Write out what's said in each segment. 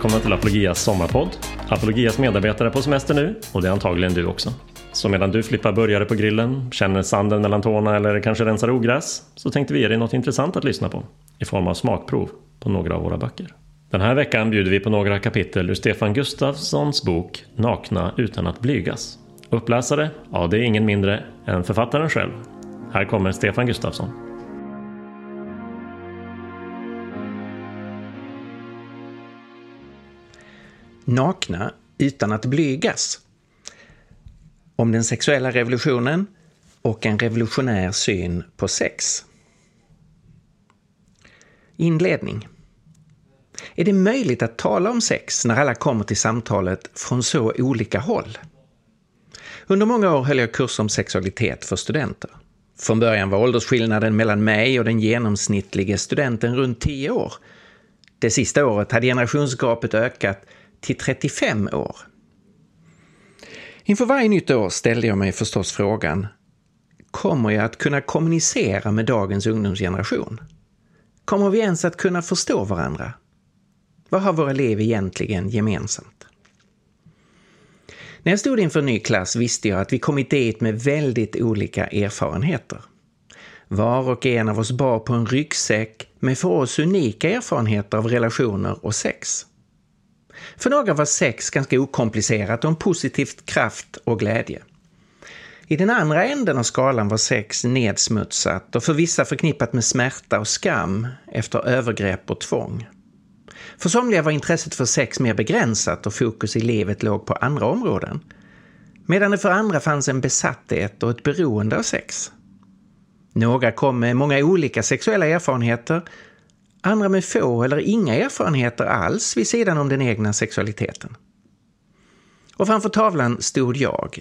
Välkomna till Apologias sommarpodd. Apologias medarbetare är på semester nu och det är antagligen du också. Så medan du flippar burgare på grillen, känner sanden mellan tårna eller kanske rensar ogräs så tänkte vi ge dig något intressant att lyssna på i form av smakprov på några av våra böcker. Den här veckan bjuder vi på några kapitel ur Stefan Gustafssons bok Nakna utan att blygas. Uppläsare? Ja, det är ingen mindre än författaren själv. Här kommer Stefan Gustafsson. Nakna utan att blygas. Om den sexuella revolutionen och en revolutionär syn på sex. Inledning. Är det möjligt att tala om sex när alla kommer till samtalet från så olika håll? Under många år höll jag kurser om sexualitet för studenter. Från början var åldersskillnaden mellan mig och den genomsnittliga studenten runt 10 år. Det sista året hade generationsgapet ökat till 35 år. Inför varje nytt år ställde jag mig förstås frågan Kommer jag att kunna kommunicera med dagens ungdomsgeneration? Kommer vi ens att kunna förstå varandra? Vad har våra liv egentligen gemensamt? När jag stod inför en ny klass visste jag att vi kommit dit med väldigt olika erfarenheter. Var och en av oss bar på en ryggsäck med för oss unika erfarenheter av relationer och sex. För några var sex ganska okomplicerat och en positiv kraft och glädje. I den andra änden av skalan var sex nedsmutsat och för vissa förknippat med smärta och skam efter övergrepp och tvång. För somliga var intresset för sex mer begränsat och fokus i livet låg på andra områden. Medan det för andra fanns en besatthet och ett beroende av sex. Några kom med många olika sexuella erfarenheter, andra med få eller inga erfarenheter alls vid sidan om den egna sexualiteten. Och framför tavlan stod jag,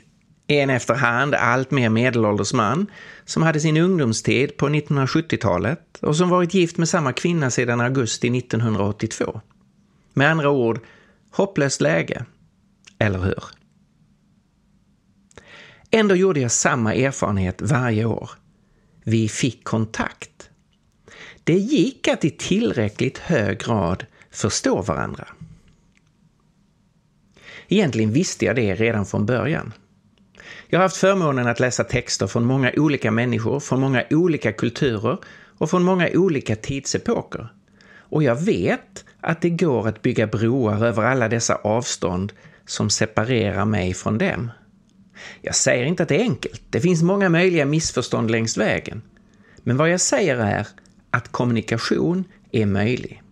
en efterhand allt mer medelålders man som hade sin ungdomstid på 1970-talet och som varit gift med samma kvinna sedan augusti 1982. Med andra ord, hopplöst läge. Eller hur? Ändå gjorde jag samma erfarenhet varje år. Vi fick kontakt. Det gick att i tillräckligt hög grad förstå varandra. Egentligen visste jag det redan från början. Jag har haft förmånen att läsa texter från många olika människor, från många olika kulturer och från många olika tidsepoker. Och jag vet att det går att bygga broar över alla dessa avstånd som separerar mig från dem. Jag säger inte att det är enkelt. Det finns många möjliga missförstånd längs vägen. Men vad jag säger är att kommunikation är möjlig.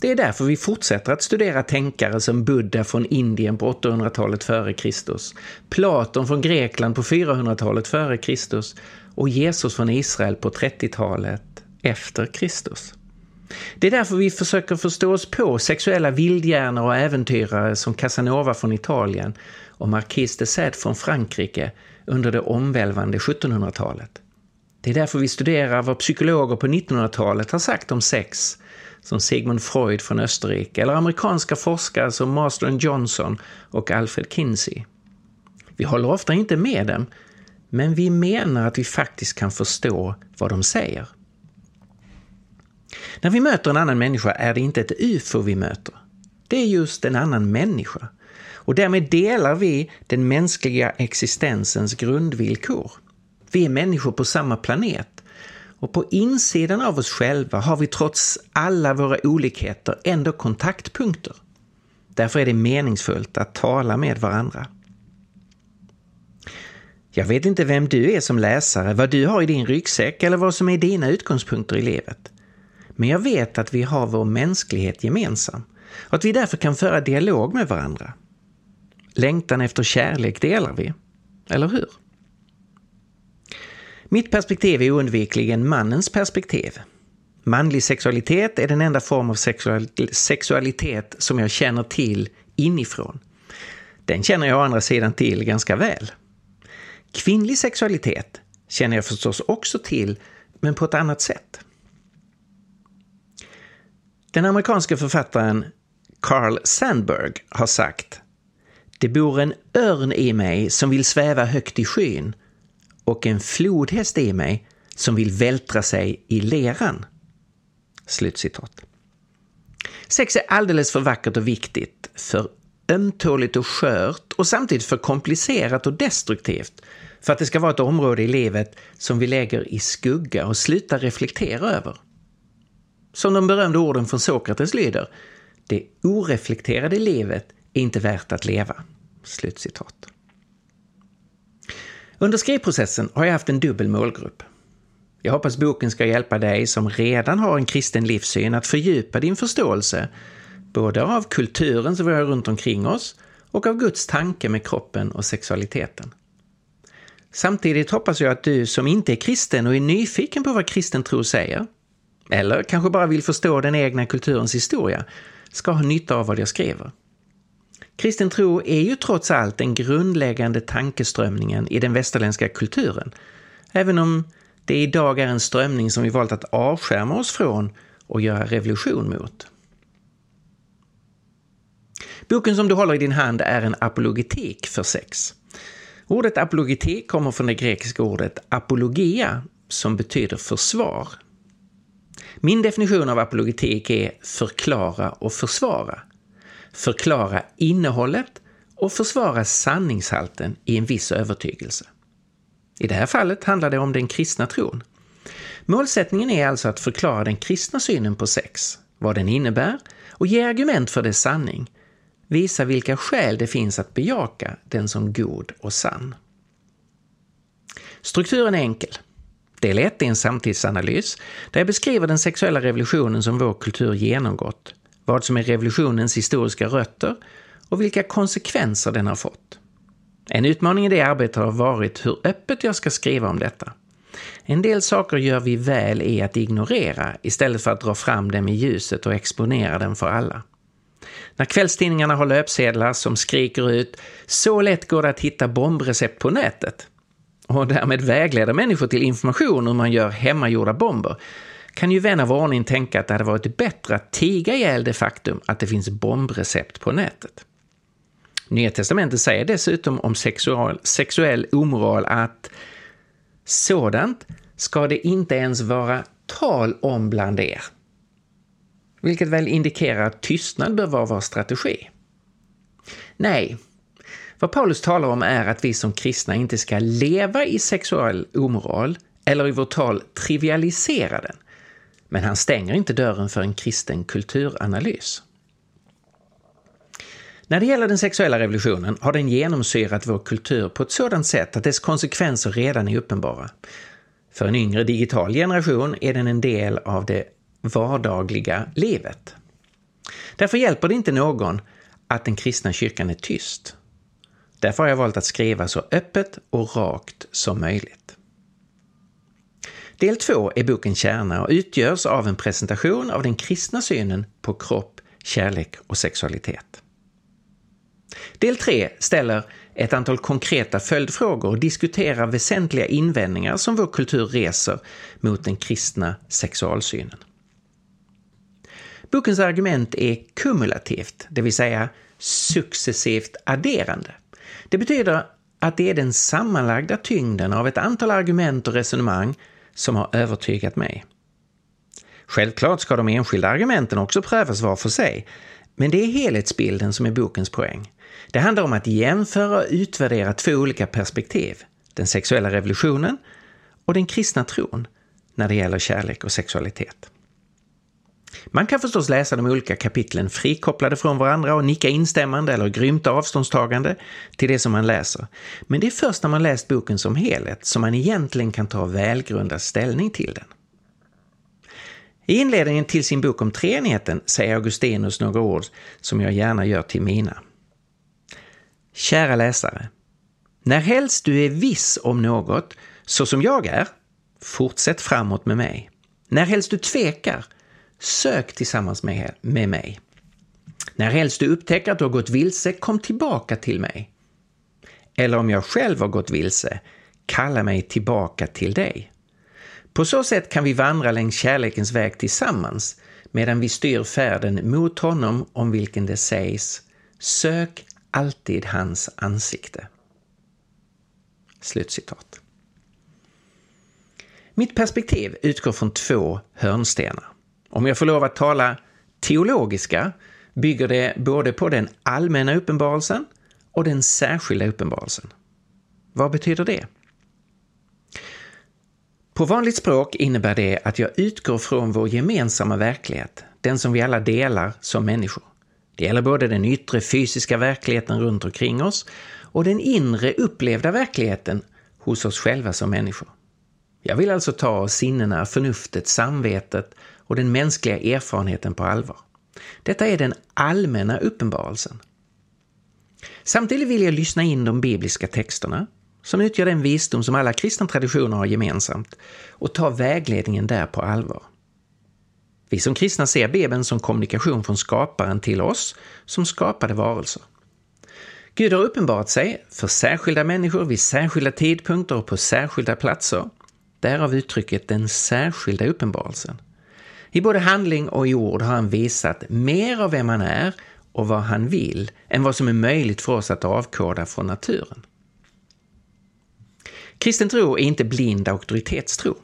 Det är därför vi fortsätter att studera tänkare som Buddha från Indien på 800-talet före Kristus, Platon från Grekland på 400-talet före Kristus och Jesus från Israel på 30-talet efter Kristus. Det är därför vi försöker förstå oss på sexuella vildhjärnor och äventyrare som Casanova från Italien och Marquis de Sade från Frankrike under det omvälvande 1700-talet. Det är därför vi studerar vad psykologer på 1900-talet har sagt om sex som Sigmund Freud från Österrike eller amerikanska forskare som Marston Johnson och Alfred Kinsey. Vi håller ofta inte med dem, men vi menar att vi faktiskt kan förstå vad de säger. När vi möter en annan människa är det inte ett ufo vi möter. Det är just en annan människa. Och därmed delar vi den mänskliga existensens grundvillkor. Vi är människor på samma planet och på insidan av oss själva har vi trots alla våra olikheter ändå kontaktpunkter. Därför är det meningsfullt att tala med varandra. Jag vet inte vem du är som läsare, vad du har i din ryggsäck eller vad som är dina utgångspunkter i livet. Men jag vet att vi har vår mänsklighet gemensam och att vi därför kan föra dialog med varandra. Längtan efter kärlek delar vi, eller hur? Mitt perspektiv är oundvikligen mannens perspektiv. Manlig sexualitet är den enda form av sexualitet som jag känner till inifrån. Den känner jag å andra sidan till ganska väl. Kvinnlig sexualitet känner jag förstås också till, men på ett annat sätt. Den amerikanske författaren Carl Sandburg har sagt Det bor en örn i mig som vill sväva högt i skyn och en flodhäst i mig som vill vältra sig i leran. Slutcitat. Sex är alldeles för vackert och viktigt, för ömtåligt och skört och samtidigt för komplicerat och destruktivt för att det ska vara ett område i livet som vi lägger i skugga och slutar reflektera över. Som de berömda orden från Sokrates lyder, det oreflekterade livet är inte värt att leva. Slutcitat. Under skrivprocessen har jag haft en dubbel målgrupp. Jag hoppas boken ska hjälpa dig som redan har en kristen livssyn att fördjupa din förståelse både av kulturen som vi har runt omkring oss och av Guds tanke med kroppen och sexualiteten. Samtidigt hoppas jag att du som inte är kristen och är nyfiken på vad kristen tro säger, eller kanske bara vill förstå den egna kulturens historia, ska ha nytta av vad jag skriver. Kristen tro är ju trots allt den grundläggande tankeströmningen i den västerländska kulturen, även om det idag är en strömning som vi valt att avskärma oss från och göra revolution mot. Boken som du håller i din hand är en apologetik för sex. Ordet apologetik kommer från det grekiska ordet apologia som betyder försvar. Min definition av apologetik är förklara och försvara. Förklara innehållet och försvara sanningshalten i en viss övertygelse. I det här fallet handlar det om den kristna tron. Målsättningen är alltså att förklara den kristna synen på sex, vad den innebär och ge argument för dess sanning, visa vilka skäl det finns att bejaka den som god och sann. Strukturen är enkel. Del 1 är en samtidsanalys där jag beskriver den sexuella revolutionen som vår kultur genomgått, vad som är revolutionens historiska rötter och vilka konsekvenser den har fått. En utmaning i det arbetet har varit hur öppet jag ska skriva om detta. En del saker gör vi väl i att ignorera istället för att dra fram dem i ljuset och exponera dem för alla. När kvällstidningarna har löpsedlar som skriker ut “Så lätt går det att hitta bombrecept på nätet” och därmed vägleder människor till information om hur man gör hemmagjorda bomber kan ju vän av ordning tänka att det hade varit bättre att tiga ihjäl det faktum att det finns bombrecept på nätet. Nya testamentet säger dessutom om sexual, sexuell omoral att sådant ska det inte ens vara tal om bland er. Vilket väl indikerar att tystnad bör vara vår strategi. Nej, vad Paulus talar om är att vi som kristna inte ska leva i sexuell omoral eller i vårt tal trivialisera den. Men han stänger inte dörren för en kristen kulturanalys. När det gäller den sexuella revolutionen har den genomsyrat vår kultur på ett sådant sätt att dess konsekvenser redan är uppenbara. För en yngre digital generation är den en del av det vardagliga livet. Därför hjälper det inte någon att den kristna kyrkan är tyst. Därför har jag valt att skriva så öppet och rakt som möjligt. Del två är bokens kärna och utgörs av en presentation av den kristna synen på kropp, kärlek och sexualitet. Del tre ställer ett antal konkreta följdfrågor och diskuterar väsentliga invändningar som vår kultur reser mot den kristna sexualsynen. Bokens argument är kumulativt, det vill säga successivt adderande. Det betyder att det är den sammanlagda tyngden av ett antal argument och resonemang som har övertygat mig. Självklart ska de enskilda argumenten också prövas var för sig, men det är helhetsbilden som är bokens poäng. Det handlar om att jämföra och utvärdera två olika perspektiv. Den sexuella revolutionen och den kristna tron när det gäller kärlek och sexualitet. Man kan förstås läsa de olika kapitlen frikopplade från varandra och nicka instämmande eller grymt avståndstagande till det som man läser. Men det är först när man läst boken som helhet som man egentligen kan ta välgrundad ställning till den. I inledningen till sin bok om treenigheten säger Augustinus några ord som jag gärna gör till mina. Kära läsare. När helst du är viss om något, så som jag är, fortsätt framåt med mig. När helst du tvekar, sök tillsammans med, med mig. När helst du upptäcker att du har gått vilse, kom tillbaka till mig. Eller om jag själv har gått vilse, kalla mig tillbaka till dig. På så sätt kan vi vandra längs kärlekens väg tillsammans medan vi styr färden mot honom om vilken det sägs Sök alltid hans ansikte. Slutcitat. Mitt perspektiv utgår från två hörnstenar. Om jag får lov att tala teologiska bygger det både på den allmänna uppenbarelsen och den särskilda uppenbarelsen. Vad betyder det? På vanligt språk innebär det att jag utgår från vår gemensamma verklighet, den som vi alla delar som människor. Det gäller både den yttre fysiska verkligheten runt omkring oss och den inre upplevda verkligheten hos oss själva som människor. Jag vill alltså ta sinnena, förnuftet, samvetet och den mänskliga erfarenheten på allvar. Detta är den allmänna uppenbarelsen. Samtidigt vill jag lyssna in de bibliska texterna, som utgör den visdom som alla kristna traditioner har gemensamt, och ta vägledningen där på allvar. Vi som kristna ser Bibeln som kommunikation från skaparen till oss som skapade varelser. Gud har uppenbarat sig för särskilda människor vid särskilda tidpunkter och på särskilda platser. Därav uttrycket den särskilda uppenbarelsen. I både handling och i ord har han visat mer av vem han är och vad han vill än vad som är möjligt för oss att avkoda från naturen. Kristen tro är inte blind auktoritetstro.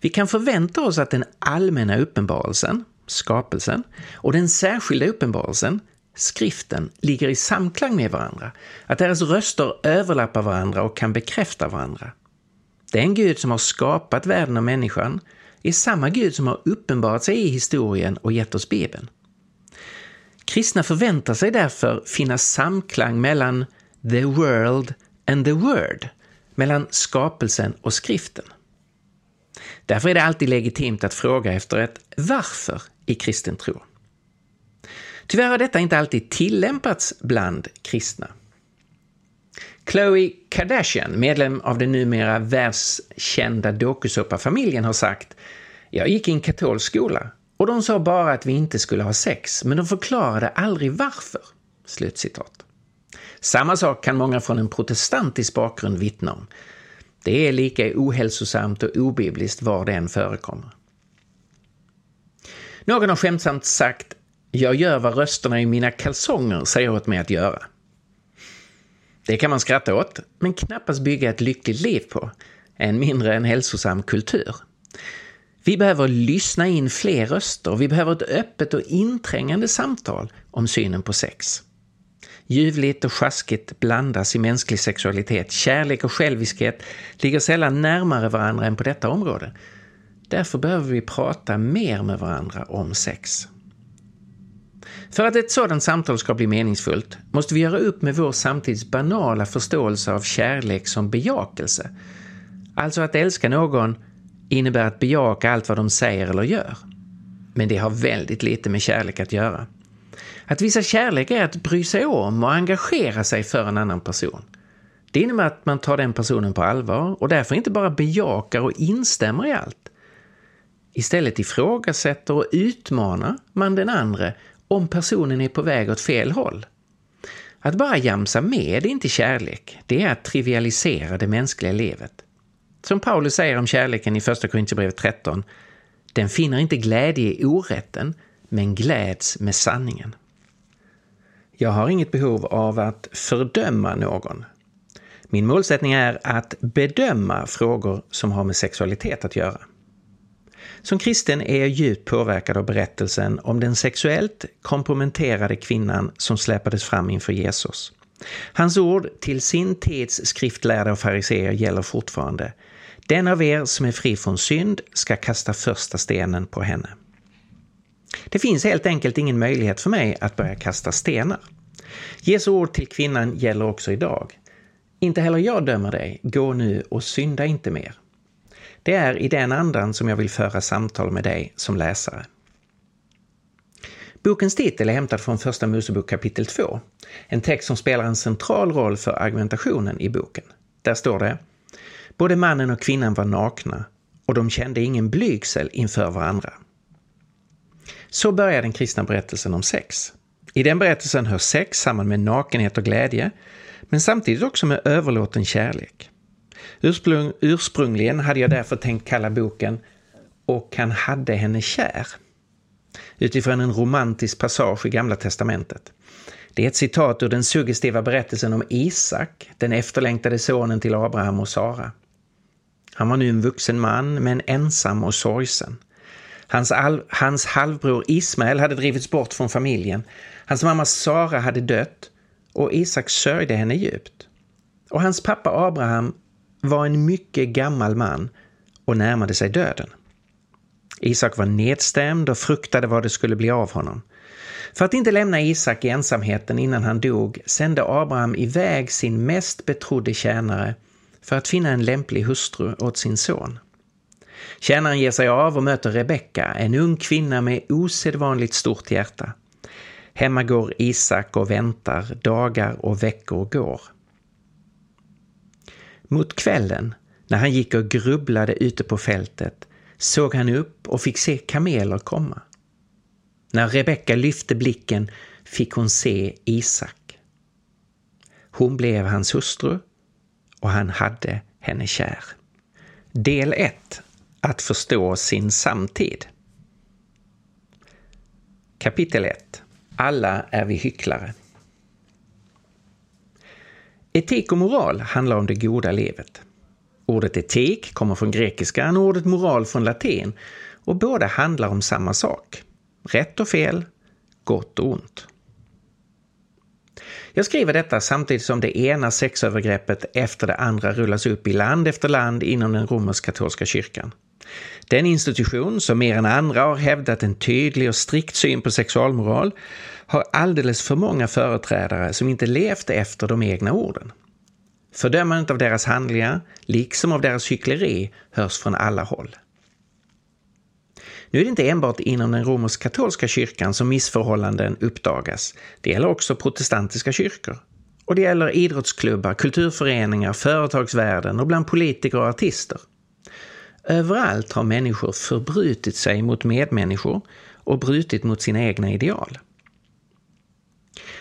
Vi kan förvänta oss att den allmänna uppenbarelsen, skapelsen, och den särskilda uppenbarelsen, skriften, ligger i samklang med varandra. Att deras röster överlappar varandra och kan bekräfta varandra. Den Gud som har skapat världen och människan är samma Gud som har uppenbarat sig i historien och gett oss Bibeln. Kristna förväntar sig därför finna samklang mellan the world and the word, mellan skapelsen och skriften. Därför är det alltid legitimt att fråga efter ett varför i kristen tro. Tyvärr har detta inte alltid tillämpats bland kristna. Khloe Kardashian, medlem av den numera världskända dokusåpafamiljen, har sagt “Jag gick i en katolsk skola och de sa bara att vi inte skulle ha sex, men de förklarade aldrig varför.” Slutcitat. Samma sak kan många från en protestantisk bakgrund vittna om. Det är lika ohälsosamt och obibliskt var det än förekommer. Någon har skämtsamt sagt “Jag gör vad rösterna i mina kalsonger säger åt mig att göra”. Det kan man skratta åt, men knappast bygga ett lyckligt liv på, än mindre en hälsosam kultur. Vi behöver lyssna in fler röster, vi behöver ett öppet och inträngande samtal om synen på sex. Ljuvligt och sjaskigt blandas i mänsklig sexualitet. Kärlek och själviskhet ligger sällan närmare varandra än på detta område. Därför behöver vi prata mer med varandra om sex. För att ett sådant samtal ska bli meningsfullt måste vi göra upp med vår samtids banala förståelse av kärlek som bejakelse. Alltså att älska någon innebär att bejaka allt vad de säger eller gör. Men det har väldigt lite med kärlek att göra. Att visa kärlek är att bry sig om och engagera sig för en annan person. Det innebär att man tar den personen på allvar och därför inte bara bejakar och instämmer i allt. Istället ifrågasätter och utmanar man den andra om personen är på väg åt fel håll. Att bara jamsa med är inte kärlek, det är att trivialisera det mänskliga livet. Som Paulus säger om kärleken i Första Korinthierbrevet 13, den finner inte glädje i orätten, men gläds med sanningen. Jag har inget behov av att fördöma någon. Min målsättning är att bedöma frågor som har med sexualitet att göra. Som kristen är jag djupt påverkad av berättelsen om den sexuellt komprometterade kvinnan som släpades fram inför Jesus. Hans ord till sin tids skriftlärda och fariseer gäller fortfarande. Den av er som är fri från synd ska kasta första stenen på henne. Det finns helt enkelt ingen möjlighet för mig att börja kasta stenar. Jesu ord till kvinnan gäller också idag. Inte heller jag dömer dig, gå nu och synda inte mer. Det är i den andan som jag vill föra samtal med dig som läsare. Bokens titel är hämtad från Första Mosebok kapitel 2, en text som spelar en central roll för argumentationen i boken. Där står det Både mannen och kvinnan var nakna och de kände ingen blygsel inför varandra. Så börjar den kristna berättelsen om sex. I den berättelsen hör sex samman med nakenhet och glädje, men samtidigt också med överlåten kärlek. Ursprung, ursprungligen hade jag därför tänkt kalla boken Och han hade henne kär, utifrån en romantisk passage i Gamla testamentet. Det är ett citat ur den suggestiva berättelsen om Isak, den efterlängtade sonen till Abraham och Sara. Han var nu en vuxen man, men ensam och sorgsen. Hans, all, hans halvbror Ismael hade drivits bort från familjen. Hans mamma Sara hade dött och Isak sörjde henne djupt. Och hans pappa Abraham var en mycket gammal man och närmade sig döden. Isak var nedstämd och fruktade vad det skulle bli av honom. För att inte lämna Isak i ensamheten innan han dog sände Abraham iväg sin mest betrodde tjänare för att finna en lämplig hustru åt sin son. Tjänaren ger sig av och möter Rebecka, en ung kvinna med osedvanligt stort hjärta. Hemma går Isak och väntar, dagar och veckor går. Mot kvällen, när han gick och grubblade ute på fältet, såg han upp och fick se kameler komma. När Rebecka lyfte blicken fick hon se Isak. Hon blev hans hustru och han hade henne kär. Del 1. Att förstå sin samtid. Kapitel 1. Alla är vi hycklare. Etik och moral handlar om det goda livet. Ordet etik kommer från grekiskan och ordet moral från latin och båda handlar om samma sak. Rätt och fel, gott och ont. Jag skriver detta samtidigt som det ena sexövergreppet efter det andra rullas upp i land efter land inom den romersk-katolska kyrkan. Den institution som mer än andra har hävdat en tydlig och strikt syn på sexualmoral har alldeles för många företrädare som inte levt efter de egna orden. Fördömandet av deras handlingar, liksom av deras hyckleri, hörs från alla håll. Nu är det inte enbart inom den romersk-katolska kyrkan som missförhållanden uppdagas. Det gäller också protestantiska kyrkor. Och det gäller idrottsklubbar, kulturföreningar, företagsvärlden och bland politiker och artister. Överallt har människor förbrutit sig mot medmänniskor och brutit mot sina egna ideal.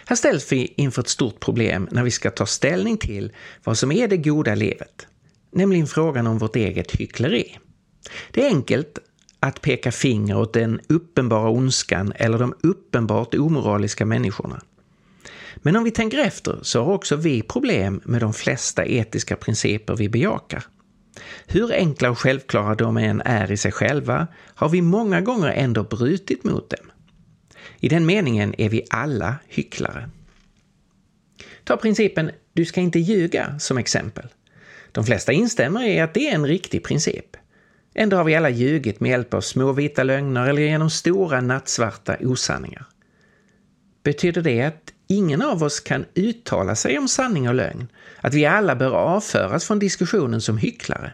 Här ställs vi inför ett stort problem när vi ska ta ställning till vad som är det goda livet, nämligen frågan om vårt eget hyckleri. Det är enkelt att peka finger åt den uppenbara ondskan eller de uppenbart omoraliska människorna. Men om vi tänker efter så har också vi problem med de flesta etiska principer vi bejakar. Hur enkla och självklara de än är i sig själva har vi många gånger ändå brutit mot dem. I den meningen är vi alla hycklare. Ta principen ”du ska inte ljuga” som exempel. De flesta instämmer i att det är en riktig princip. Ändå har vi alla ljugit med hjälp av små vita lögner eller genom stora nattsvarta osanningar. Betyder det att ingen av oss kan uttala sig om sanning och lögn? Att vi alla bör avföras från diskussionen som hycklare?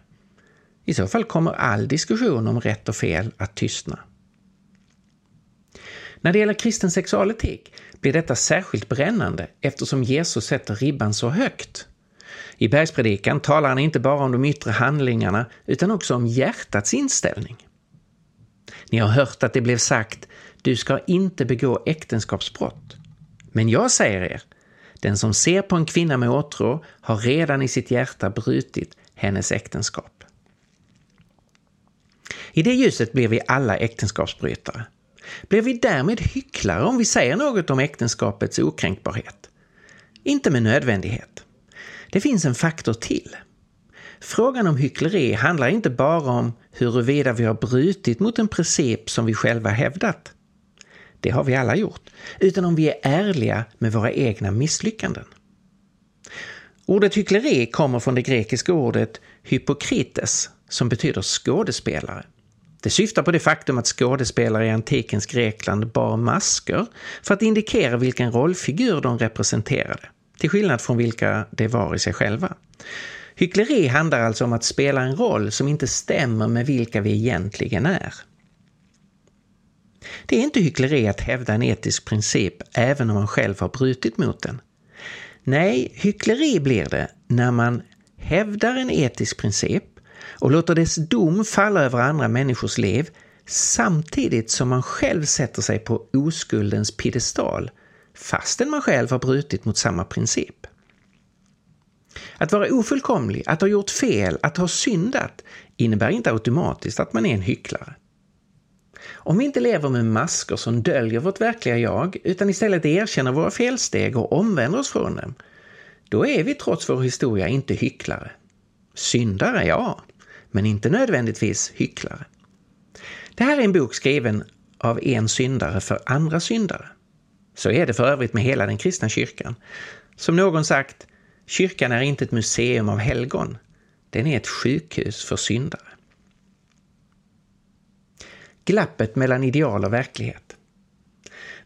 I så fall kommer all diskussion om rätt och fel att tystna. När det gäller kristen sexualetik blir detta särskilt brännande eftersom Jesus sätter ribban så högt. I bergspredikan talar han inte bara om de yttre handlingarna utan också om hjärtats inställning. Ni har hört att det blev sagt du ska inte begå äktenskapsbrott. Men jag säger er, den som ser på en kvinna med åtrå har redan i sitt hjärta brutit hennes äktenskap. I det ljuset blir vi alla äktenskapsbrytare. Blir vi därmed hycklare om vi säger något om äktenskapets okränkbarhet? Inte med nödvändighet. Det finns en faktor till. Frågan om hyckleri handlar inte bara om huruvida vi har brutit mot en princip som vi själva hävdat. Det har vi alla gjort. Utan om vi är ärliga med våra egna misslyckanden. Ordet hyckleri kommer från det grekiska ordet hypokrites som betyder skådespelare. Det syftar på det faktum att skådespelare i antikens Grekland bar masker för att indikera vilken rollfigur de representerade, till skillnad från vilka de var i sig själva. Hyckleri handlar alltså om att spela en roll som inte stämmer med vilka vi egentligen är. Det är inte hyckleri att hävda en etisk princip även om man själv har brutit mot den. Nej, hyckleri blir det när man hävdar en etisk princip och låter dess dom falla över andra människors liv samtidigt som man själv sätter sig på oskuldens piedestal fastän man själv har brutit mot samma princip. Att vara ofullkomlig, att ha gjort fel, att ha syndat innebär inte automatiskt att man är en hycklare. Om vi inte lever med masker som döljer vårt verkliga jag utan istället erkänner våra felsteg och omvänder oss från dem, då är vi trots vår historia inte hycklare. Syndare, ja, men inte nödvändigtvis hycklare. Det här är en bok skriven av en syndare för andra syndare. Så är det för övrigt med hela den kristna kyrkan. Som någon sagt, kyrkan är inte ett museum av helgon. Den är ett sjukhus för syndare. Glappet mellan ideal och verklighet.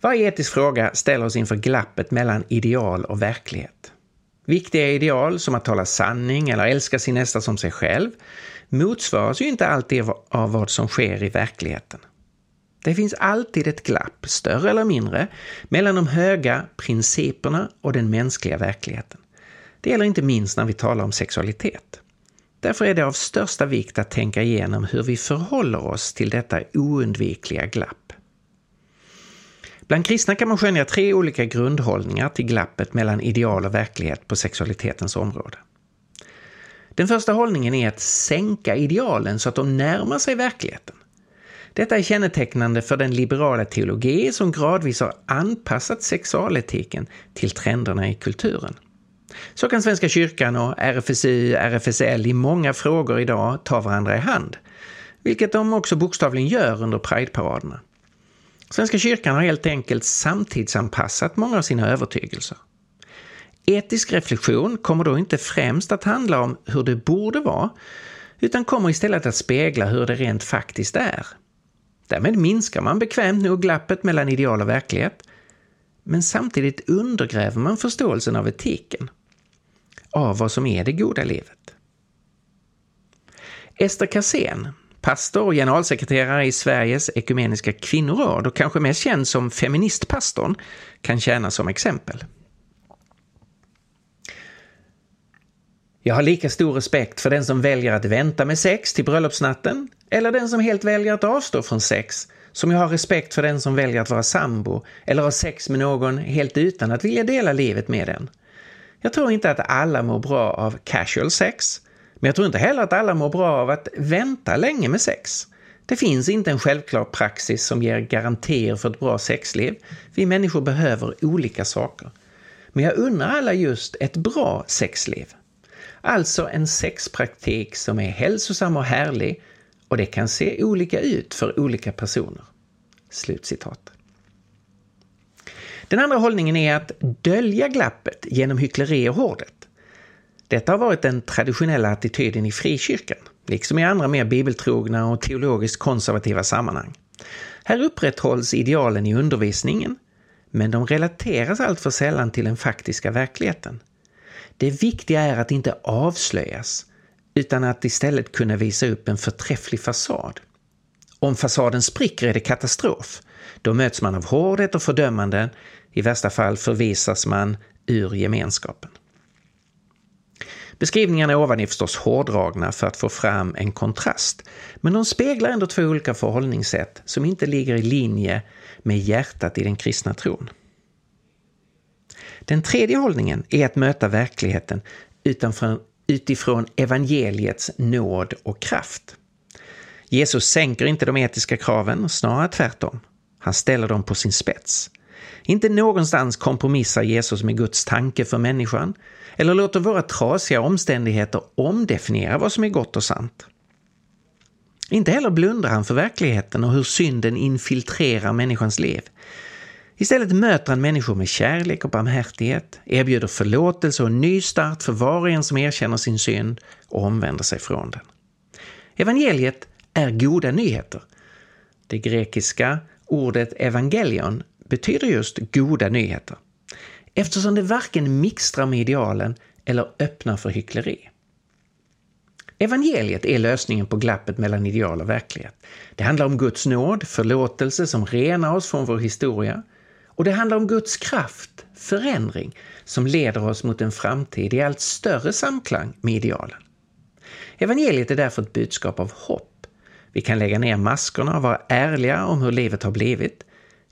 Varje etisk fråga ställer oss inför glappet mellan ideal och verklighet. Viktiga ideal som att tala sanning eller älska sin nästa som sig själv motsvaras ju inte alltid av vad som sker i verkligheten. Det finns alltid ett glapp, större eller mindre, mellan de höga principerna och den mänskliga verkligheten. Det gäller inte minst när vi talar om sexualitet. Därför är det av största vikt att tänka igenom hur vi förhåller oss till detta oundvikliga glapp. Bland kristna kan man skönja tre olika grundhållningar till glappet mellan ideal och verklighet på sexualitetens område. Den första hållningen är att sänka idealen så att de närmar sig verkligheten. Detta är kännetecknande för den liberala teologi som gradvis har anpassat sexualetiken till trenderna i kulturen. Så kan Svenska kyrkan och RFSU, RFSL i många frågor idag ta varandra i hand, vilket de också bokstavligen gör under Prideparaderna. Svenska kyrkan har helt enkelt samtidsanpassat många av sina övertygelser. Etisk reflektion kommer då inte främst att handla om hur det borde vara, utan kommer istället att spegla hur det rent faktiskt är. Därmed minskar man bekvämt nog glappet mellan ideal och verklighet, men samtidigt undergräver man förståelsen av etiken, av vad som är det goda livet. Ester Kassén, pastor och generalsekreterare i Sveriges ekumeniska kvinnoråd och kanske mest känd som feministpastorn, kan tjäna som exempel. Jag har lika stor respekt för den som väljer att vänta med sex till bröllopsnatten eller den som helt väljer att avstå från sex, som jag har respekt för den som väljer att vara sambo eller ha sex med någon helt utan att vilja dela livet med den. Jag tror inte att alla mår bra av casual sex, men jag tror inte heller att alla mår bra av att vänta länge med sex. Det finns inte en självklar praxis som ger garantier för ett bra sexliv. Vi människor behöver olika saker. Men jag unnar alla just ett bra sexliv. Alltså en sexpraktik som är hälsosam och härlig och det kan se olika ut för olika personer. Slutcitat. Den andra hållningen är att dölja glappet genom hyckleri och hårdhet. Detta har varit den traditionella attityden i frikyrkan, liksom i andra mer bibeltrogna och teologiskt konservativa sammanhang. Här upprätthålls idealen i undervisningen, men de relateras alltför sällan till den faktiska verkligheten. Det viktiga är att inte avslöjas, utan att istället kunna visa upp en förträfflig fasad. Om fasaden spricker är det katastrof. Då möts man av hårdhet och fördömanden. I värsta fall förvisas man ur gemenskapen. Beskrivningarna ovan är förstås hårdragna för att få fram en kontrast, men de speglar ändå två olika förhållningssätt som inte ligger i linje med hjärtat i den kristna tron. Den tredje hållningen är att möta verkligheten utifrån evangeliets nåd och kraft. Jesus sänker inte de etiska kraven, snarare tvärtom. Han ställer dem på sin spets. Inte någonstans kompromissar Jesus med Guds tanke för människan eller låter våra trasiga omständigheter omdefiniera vad som är gott och sant. Inte heller blundar han för verkligheten och hur synden infiltrerar människans liv. Istället möter han människor med kärlek och barmhärtighet, erbjuder förlåtelse och ny start för var och en som erkänner sin synd och omvänder sig från den. Evangeliet är goda nyheter. Det grekiska ordet evangelion betyder just goda nyheter. Eftersom det varken mixtrar med idealen eller öppnar för hyckleri. Evangeliet är lösningen på glappet mellan ideal och verklighet. Det handlar om Guds nåd, förlåtelse som renar oss från vår historia. Och det handlar om Guds kraft, förändring, som leder oss mot en framtid i allt större samklang med idealen. Evangeliet är därför ett budskap av hopp. Vi kan lägga ner maskerna och vara ärliga om hur livet har blivit,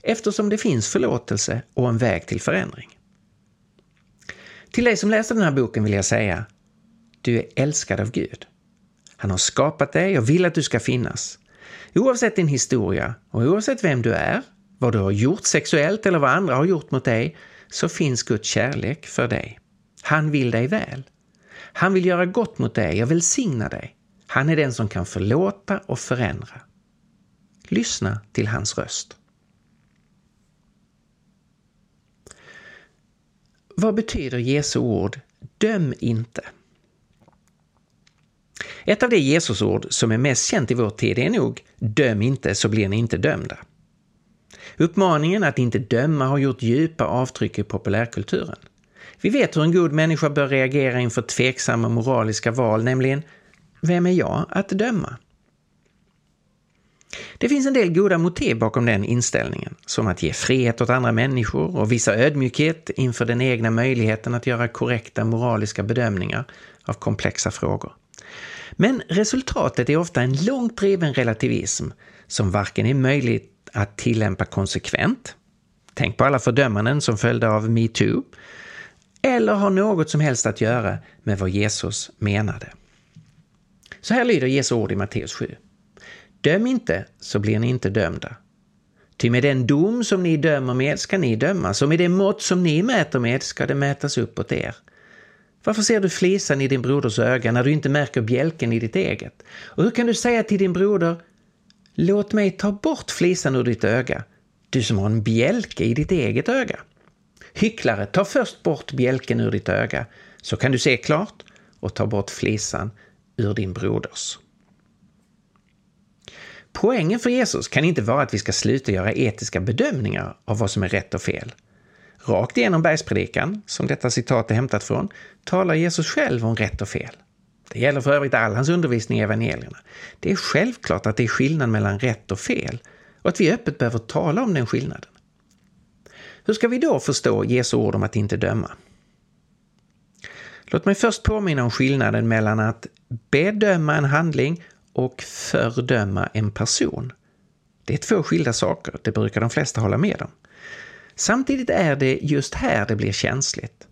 eftersom det finns förlåtelse och en väg till förändring. Till dig som läser den här boken vill jag säga, du är älskad av Gud. Han har skapat dig och vill att du ska finnas. Oavsett din historia och oavsett vem du är, vad du har gjort sexuellt eller vad andra har gjort mot dig, så finns Guds kärlek för dig. Han vill dig väl. Han vill göra gott mot dig och välsigna dig. Han är den som kan förlåta och förändra. lyssna till hans röst. Vad betyder Jesu ord ”döm inte”? Ett av de Jesusord som är mest känt i vår tid är nog ”döm inte så blir ni inte dömda”. Uppmaningen att inte döma har gjort djupa avtryck i populärkulturen. Vi vet hur en god människa bör reagera inför tveksamma moraliska val, nämligen vem är jag att döma? Det finns en del goda motiv bakom den inställningen, som att ge frihet åt andra människor och visa ödmjukhet inför den egna möjligheten att göra korrekta moraliska bedömningar av komplexa frågor. Men resultatet är ofta en långt driven relativism som varken är möjlig att tillämpa konsekvent, tänk på alla fördömanden som följde av metoo, eller har något som helst att göra med vad Jesus menade. Så här lyder Jesu ord i Matteus 7. Döm inte, så blir ni inte dömda. Ty med den dom som ni dömer med ska ni dömas, och med det mått som ni mäter med ska det mätas uppåt er. Varför ser du flisan i din broders öga när du inte märker bjälken i ditt eget? Och hur kan du säga till din broder, låt mig ta bort flisan ur ditt öga, du som har en bjälke i ditt eget öga? Hycklare, ta först bort bjälken ur ditt öga, så kan du se klart och ta bort flisan ur din broders. Poängen för Jesus kan inte vara att vi ska sluta göra etiska bedömningar av vad som är rätt och fel. Rakt igenom bergspredikan, som detta citat är hämtat från, talar Jesus själv om rätt och fel. Det gäller för övrigt all hans undervisning i evangelierna. Det är självklart att det är skillnad mellan rätt och fel och att vi öppet behöver tala om den skillnaden. Hur ska vi då förstå Jesu ord om att inte döma? Låt mig först påminna om skillnaden mellan att bedöma en handling och fördöma en person. Det är två skilda saker, det brukar de flesta hålla med om. Samtidigt är det just här det blir känsligt.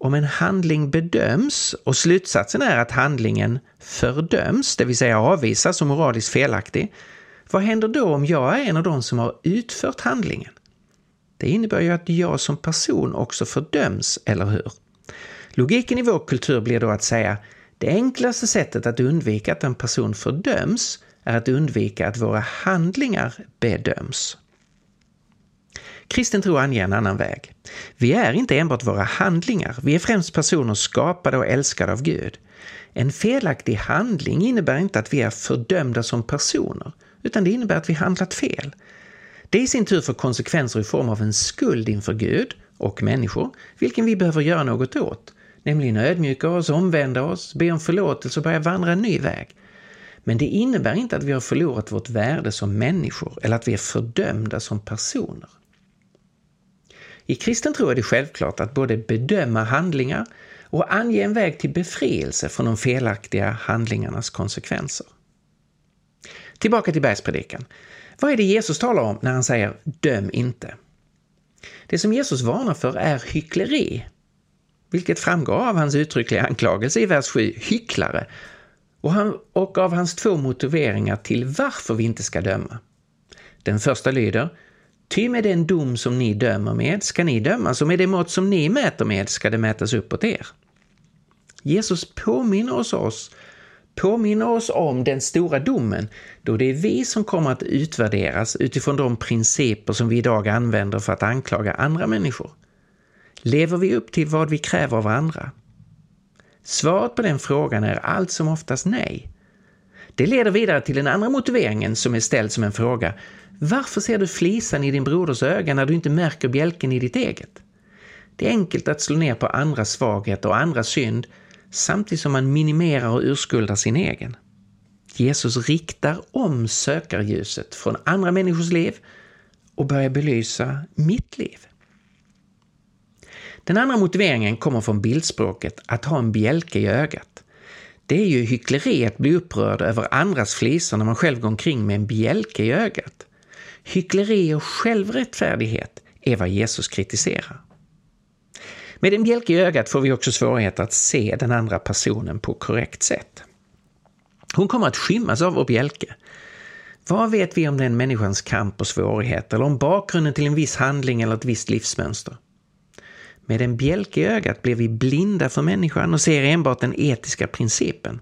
Om en handling bedöms och slutsatsen är att handlingen fördöms, det vill säga avvisas som moraliskt felaktig, vad händer då om jag är en av de som har utfört handlingen? Det innebär ju att jag som person också fördöms, eller hur? Logiken i vår kultur blir då att säga det enklaste sättet att undvika att en person fördöms är att undvika att våra handlingar bedöms. Kristen tro anger en annan väg. Vi är inte enbart våra handlingar, vi är främst personer skapade och älskade av Gud. En felaktig handling innebär inte att vi är fördömda som personer, utan det innebär att vi handlat fel. Det i sin tur får konsekvenser i form av en skuld inför Gud och människor, vilken vi behöver göra något åt, nämligen ödmjuka oss, omvända oss, be om förlåtelse och börja vandra en ny väg. Men det innebär inte att vi har förlorat vårt värde som människor eller att vi är fördömda som personer. I kristen tro är det självklart att både bedöma handlingar och ange en väg till befrielse från de felaktiga handlingarnas konsekvenser. Tillbaka till bergspredikan. Vad är det Jesus talar om när han säger ”döm inte”? Det som Jesus varnar för är hyckleri, vilket framgår av hans uttryckliga anklagelse i vers 7, hycklare, och, han, och av hans två motiveringar till varför vi inte ska döma. Den första lyder Ty med den dom som ni dömer med ska ni dömas och med det mått som ni mäter med ska det mätas uppåt er. Jesus påminner oss, oss påminner oss om den stora domen då det är vi som kommer att utvärderas utifrån de principer som vi idag använder för att anklaga andra människor. Lever vi upp till vad vi kräver av andra? Svaret på den frågan är allt som oftast nej. Det leder vidare till den andra motiveringen som är ställd som en fråga. Varför ser du flisan i din broders öga när du inte märker bjälken i ditt eget? Det är enkelt att slå ner på andras svaghet och andras synd samtidigt som man minimerar och urskuldar sin egen. Jesus riktar om sökarljuset från andra människors liv och börjar belysa mitt liv. Den andra motiveringen kommer från bildspråket att ha en bjälke i ögat. Det är ju hyckleri att bli upprörd över andras flisor när man själv går omkring med en bjälke i ögat. Hyckleri och självrättfärdighet är vad Jesus kritiserar. Med en bjälke i ögat får vi också svårigheter att se den andra personen på korrekt sätt. Hon kommer att skymmas av vår bjälke. Vad vet vi om den människans kamp och svårigheter eller om bakgrunden till en viss handling eller ett visst livsmönster? Med en bjälke i ögat blir vi blinda för människan och ser enbart den etiska principen.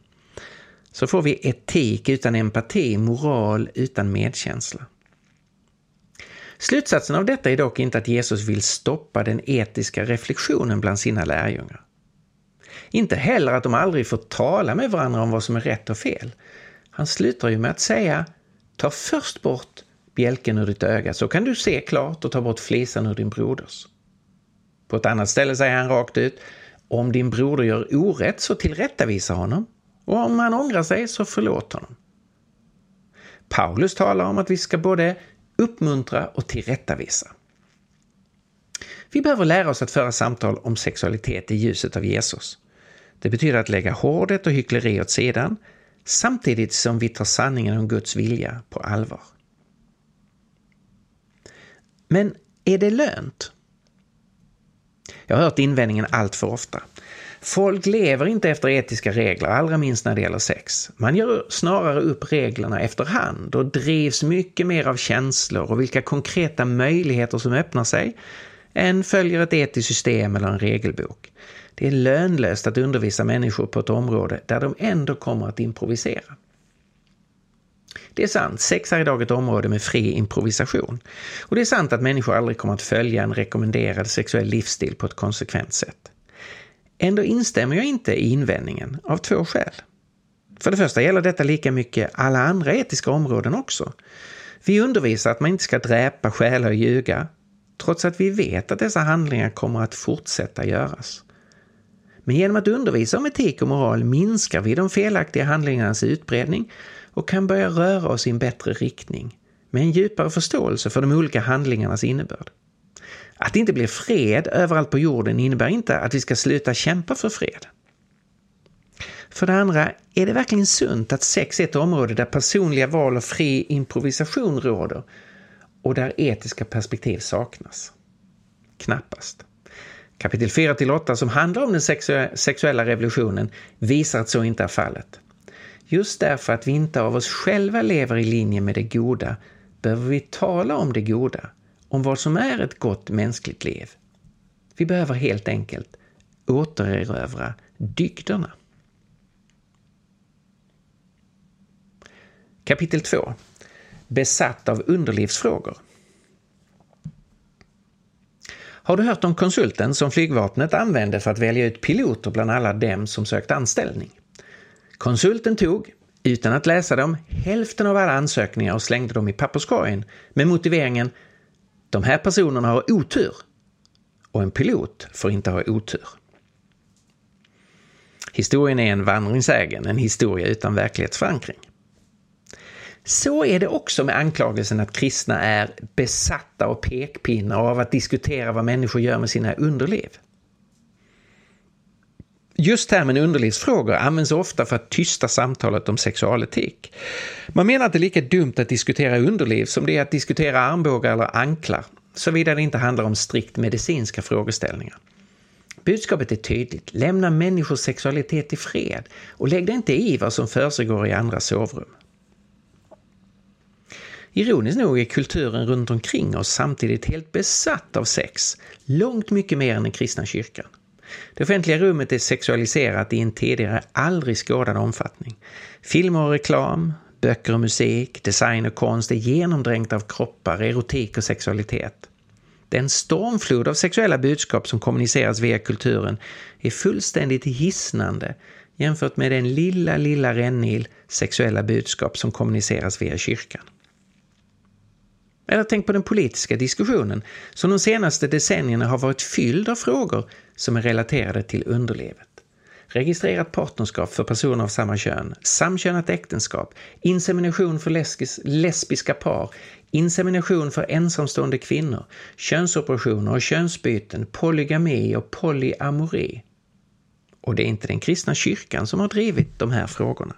så får vi etik utan empati, moral utan medkänsla. Slutsatsen av detta är dock inte att Jesus vill stoppa den etiska reflektionen bland sina lärjungar. Inte heller att de aldrig får tala med varandra om vad som är rätt och fel. Han slutar ju med att säga Ta först bort bjälken ur ditt öga så kan du se klart och ta bort flisan ur din broders. På ett annat ställe säger han rakt ut Om din broder gör orätt så tillrättavisa honom och om han ångrar sig så förlåt honom. Paulus talar om att vi ska både uppmuntra och tillrättavisa. Vi behöver lära oss att föra samtal om sexualitet i ljuset av Jesus. Det betyder att lägga hårdhet och hyckleri åt sidan samtidigt som vi tar sanningen om Guds vilja på allvar. Men är det lönt? Jag har hört invändningen allt för ofta. Folk lever inte efter etiska regler, allra minst när det gäller sex. Man gör snarare upp reglerna efterhand och drivs mycket mer av känslor och vilka konkreta möjligheter som öppnar sig än följer ett etiskt system eller en regelbok. Det är lönlöst att undervisa människor på ett område där de ändå kommer att improvisera. Det är sant, sex är idag ett område med fri improvisation. Och det är sant att människor aldrig kommer att följa en rekommenderad sexuell livsstil på ett konsekvent sätt. Ändå instämmer jag inte i invändningen, av två skäl. För det första gäller detta lika mycket alla andra etiska områden också. Vi undervisar att man inte ska dräpa, stjäla och ljuga, trots att vi vet att dessa handlingar kommer att fortsätta göras. Men genom att undervisa om etik och moral minskar vi de felaktiga handlingarnas utbredning och kan börja röra oss i en bättre riktning, med en djupare förståelse för de olika handlingarnas innebörd. Att det inte blir fred överallt på jorden innebär inte att vi ska sluta kämpa för fred. För det andra, är det verkligen sunt att sex är ett område där personliga val och fri improvisation råder och där etiska perspektiv saknas? Knappast. Kapitel 4-8 som handlar om den sexuella revolutionen visar att så inte är fallet. Just därför att vi inte av oss själva lever i linje med det goda behöver vi tala om det goda om vad som är ett gott mänskligt liv. Vi behöver helt enkelt återerövra dygderna. Kapitel 2 Besatt av underlivsfrågor. Har du hört om konsulten som flygvapnet använde för att välja ut piloter bland alla dem som sökt anställning? Konsulten tog, utan att läsa dem, hälften av alla ansökningar och slängde dem i papperskorgen med motiveringen de här personerna har otur och en pilot får inte ha otur. Historien är en vandringssägen, en historia utan verklighetsförankring. Så är det också med anklagelsen att kristna är besatta av pekpinnar och av att diskutera vad människor gör med sina underliv. Just termen underlivsfrågor används ofta för att tysta samtalet om sexualetik. Man menar att det är lika dumt att diskutera underliv som det är att diskutera armbågar eller anklar, såvida det inte handlar om strikt medicinska frågeställningar. Budskapet är tydligt. Lämna människors sexualitet i fred och lägg dig inte i vad som försiggår i andra sovrum. Ironiskt nog är kulturen runt omkring oss samtidigt helt besatt av sex, långt mycket mer än den kristna kyrkan. Det offentliga rummet är sexualiserat i en tidigare aldrig skådad omfattning. Filmer och reklam, böcker och musik, design och konst är genomdränkt av kroppar, erotik och sexualitet. Den stormflod av sexuella budskap som kommuniceras via kulturen är fullständigt hisnande jämfört med den lilla, lilla rännil sexuella budskap som kommuniceras via kyrkan. Eller tänk på den politiska diskussionen som de senaste decennierna har varit fylld av frågor som är relaterade till underlivet. Registrerat partnerskap för personer av samma kön, samkönat äktenskap, insemination för lesbis lesbiska par, insemination för ensamstående kvinnor, könsoperationer och könsbyten, polygami och polyamori. Och det är inte den kristna kyrkan som har drivit de här frågorna.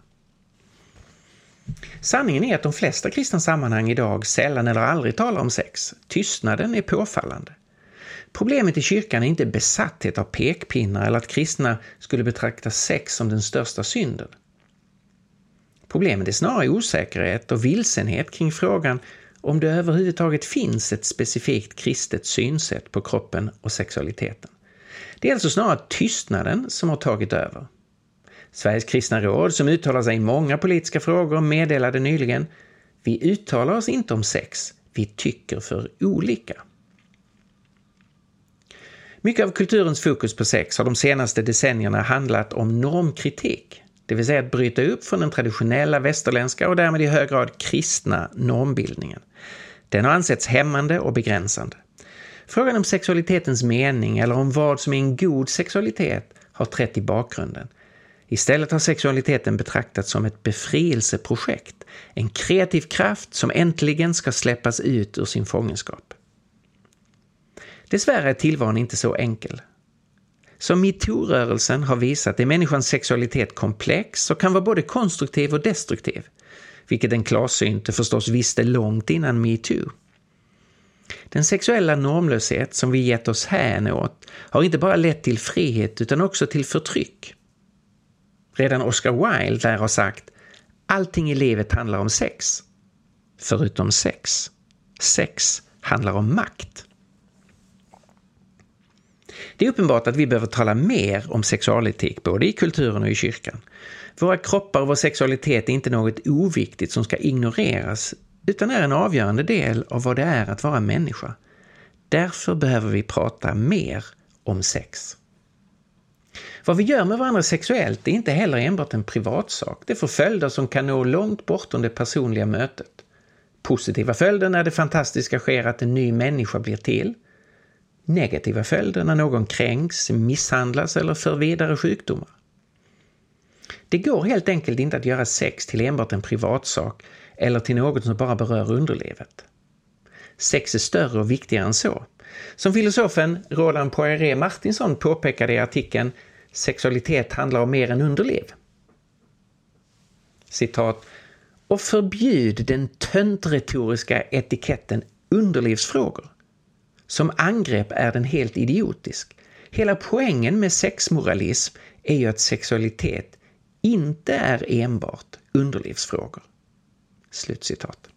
Sanningen är att de flesta kristna sammanhang idag sällan eller aldrig talar om sex. Tystnaden är påfallande. Problemet i kyrkan är inte besatthet av pekpinnar eller att kristna skulle betrakta sex som den största synden. Problemet är snarare osäkerhet och vilsenhet kring frågan om det överhuvudtaget finns ett specifikt kristet synsätt på kroppen och sexualiteten. Det är alltså snarare tystnaden som har tagit över. Sveriges kristna råd, som uttalar sig i många politiska frågor, meddelade nyligen Vi uttalar oss inte om sex, vi tycker för olika. Mycket av kulturens fokus på sex har de senaste decennierna handlat om normkritik, det vill säga att bryta upp från den traditionella västerländska och därmed i hög grad kristna normbildningen. Den har ansetts hämmande och begränsande. Frågan om sexualitetens mening eller om vad som är en god sexualitet har trätt i bakgrunden. Istället har sexualiteten betraktats som ett befrielseprojekt, en kreativ kraft som äntligen ska släppas ut ur sin fångenskap. Dessvärre är tillvaron inte så enkel. Som metoo-rörelsen har visat är människans sexualitet komplex och kan vara både konstruktiv och destruktiv, vilket den klarsynte förstås visste långt innan metoo. Den sexuella normlöshet som vi gett oss hän åt har inte bara lett till frihet utan också till förtryck. Redan Oscar Wilde lär ha sagt allting i livet handlar om sex. Förutom sex. Sex handlar om makt. Det är uppenbart att vi behöver tala mer om sexualetik, både i kulturen och i kyrkan. Våra kroppar och vår sexualitet är inte något oviktigt som ska ignoreras, utan är en avgörande del av vad det är att vara människa. Därför behöver vi prata mer om sex. Vad vi gör med varandra sexuellt är inte heller enbart en privatsak. Det får följder som kan nå långt bortom det personliga mötet. Positiva följder när det fantastiska sker att en ny människa blir till. Negativa följder när någon kränks, misshandlas eller för vidare sjukdomar. Det går helt enkelt inte att göra sex till enbart en privatsak eller till något som bara berör underlivet. Sex är större och viktigare än så. Som filosofen Roland Poiré Martinsson påpekade i artikeln Sexualitet handlar om mer än underliv. Citat. Och förbjud den töntretoriska etiketten underlivsfrågor. Som angrepp är den helt idiotisk. Hela poängen med sexmoralism är ju att sexualitet inte är enbart underlivsfrågor. Slutcitat.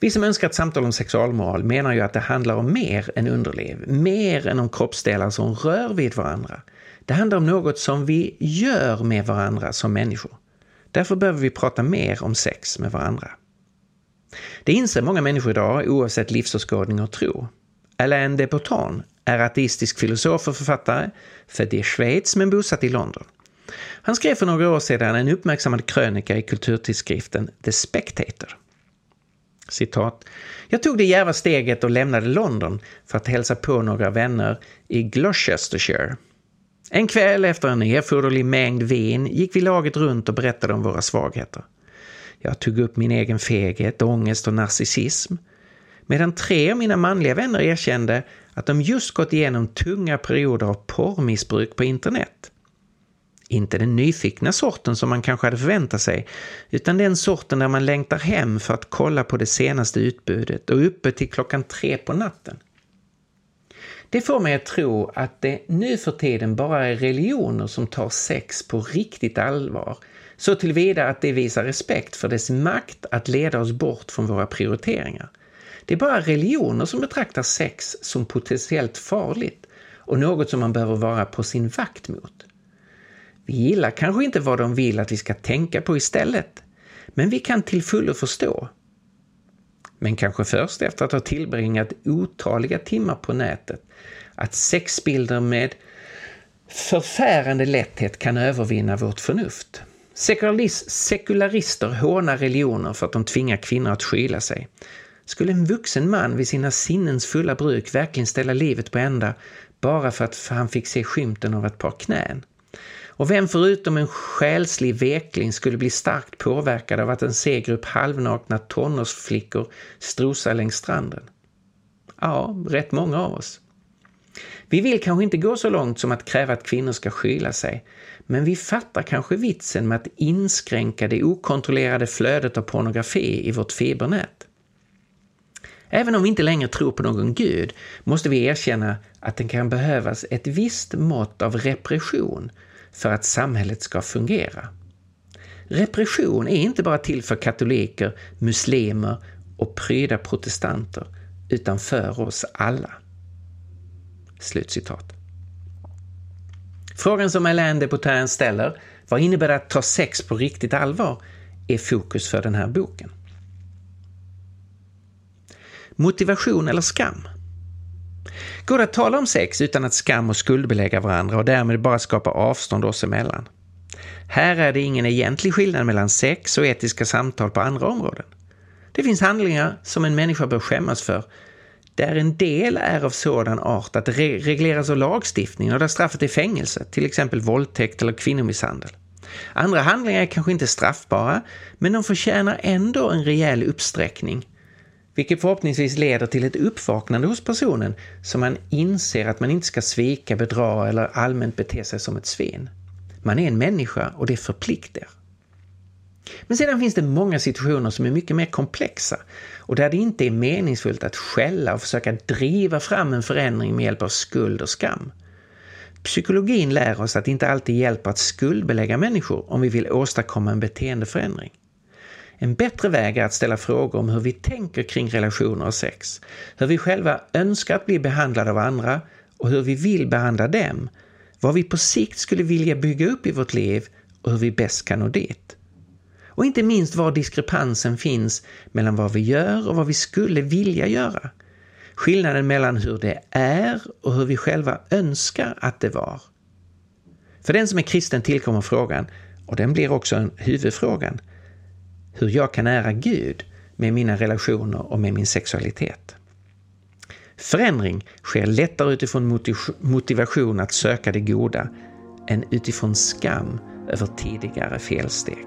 Vi som önskar ett samtal om sexualmoral menar ju att det handlar om mer än underliv, mer än om kroppsdelar som rör vid varandra. Det handlar om något som vi gör med varandra som människor. Därför behöver vi prata mer om sex med varandra. Det inser många människor idag oavsett livsåskådning och tro. Alain de Botton är ateistisk filosof och författare, född i Schweiz men bosatt i London. Han skrev för några år sedan en uppmärksammad krönika i kulturtidskriften The Spectator. Citat. Jag tog det djärva steget och lämnade London för att hälsa på några vänner i Gloucestershire. En kväll efter en erforderlig mängd vin gick vi laget runt och berättade om våra svagheter. Jag tog upp min egen feghet, ångest och narcissism. Medan tre av mina manliga vänner erkände att de just gått igenom tunga perioder av porrmissbruk på internet. Inte den nyfikna sorten som man kanske hade förväntat sig, utan den sorten där man längtar hem för att kolla på det senaste utbudet och uppe till klockan tre på natten. Det får mig att tro att det nu för tiden bara är religioner som tar sex på riktigt allvar, så tillvida att det visar respekt för dess makt att leda oss bort från våra prioriteringar. Det är bara religioner som betraktar sex som potentiellt farligt och något som man behöver vara på sin vakt mot. Vi gillar kanske inte vad de vill att vi ska tänka på istället, men vi kan till fullo förstå. Men kanske först efter att ha tillbringat otaliga timmar på nätet, att sexbilder med förfärande lätthet kan övervinna vårt förnuft. Sekularister hånar religioner för att de tvingar kvinnor att skyla sig. Skulle en vuxen man vid sina sinnens fulla bruk verkligen ställa livet på ända bara för att han fick se skymten av ett par knän? Och vem förutom en själslig vekling skulle bli starkt påverkad av att en se grupp halvnakna tonårsflickor strosar längs stranden? Ja, rätt många av oss. Vi vill kanske inte gå så långt som att kräva att kvinnor ska skyla sig, men vi fattar kanske vitsen med att inskränka det okontrollerade flödet av pornografi i vårt fibernät. Även om vi inte längre tror på någon gud måste vi erkänna att det kan behövas ett visst mått av repression för att samhället ska fungera. Repression är inte bara till för katoliker, muslimer och pryda protestanter, utan för oss alla. Slutcitat. Frågan som Alain de Bottin ställer, vad innebär det att ta sex på riktigt allvar, är fokus för den här boken. Motivation eller skam? Går det att tala om sex utan att skam och skuldbelägga varandra och därmed bara skapa avstånd oss emellan? Här är det ingen egentlig skillnad mellan sex och etiska samtal på andra områden. Det finns handlingar som en människa bör skämmas för, där en del är av sådan art att det regleras av lagstiftningen och där straffet är fängelse, till exempel våldtäkt eller kvinnomisshandel. Andra handlingar är kanske inte straffbara, men de förtjänar ändå en rejäl uppsträckning vilket förhoppningsvis leder till ett uppvaknande hos personen så man inser att man inte ska svika, bedra eller allmänt bete sig som ett svin. Man är en människa och det förpliktar. Men sedan finns det många situationer som är mycket mer komplexa och där det inte är meningsfullt att skälla och försöka driva fram en förändring med hjälp av skuld och skam. Psykologin lär oss att det inte alltid hjälper att skuldbelägga människor om vi vill åstadkomma en beteendeförändring. En bättre väg är att ställa frågor om hur vi tänker kring relationer och sex, hur vi själva önskar att bli behandlade av andra och hur vi vill behandla dem, vad vi på sikt skulle vilja bygga upp i vårt liv och hur vi bäst kan nå dit. Och inte minst var diskrepansen finns mellan vad vi gör och vad vi skulle vilja göra. Skillnaden mellan hur det är och hur vi själva önskar att det var. För den som är kristen tillkommer frågan, och den blir också en huvudfrågan, hur jag kan ära Gud med mina relationer och med min sexualitet. Förändring sker lättare utifrån motivation att söka det goda än utifrån skam över tidigare felsteg.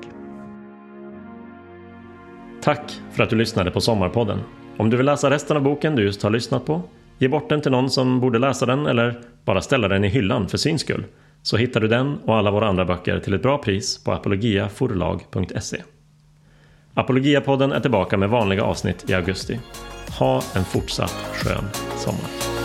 Tack för att du lyssnade på Sommarpodden. Om du vill läsa resten av boken du just har lyssnat på, ge bort den till någon som borde läsa den eller bara ställa den i hyllan för syns skull, så hittar du den och alla våra andra böcker till ett bra pris på apologiaforlag.se. Apologiapodden är tillbaka med vanliga avsnitt i augusti. Ha en fortsatt skön sommar.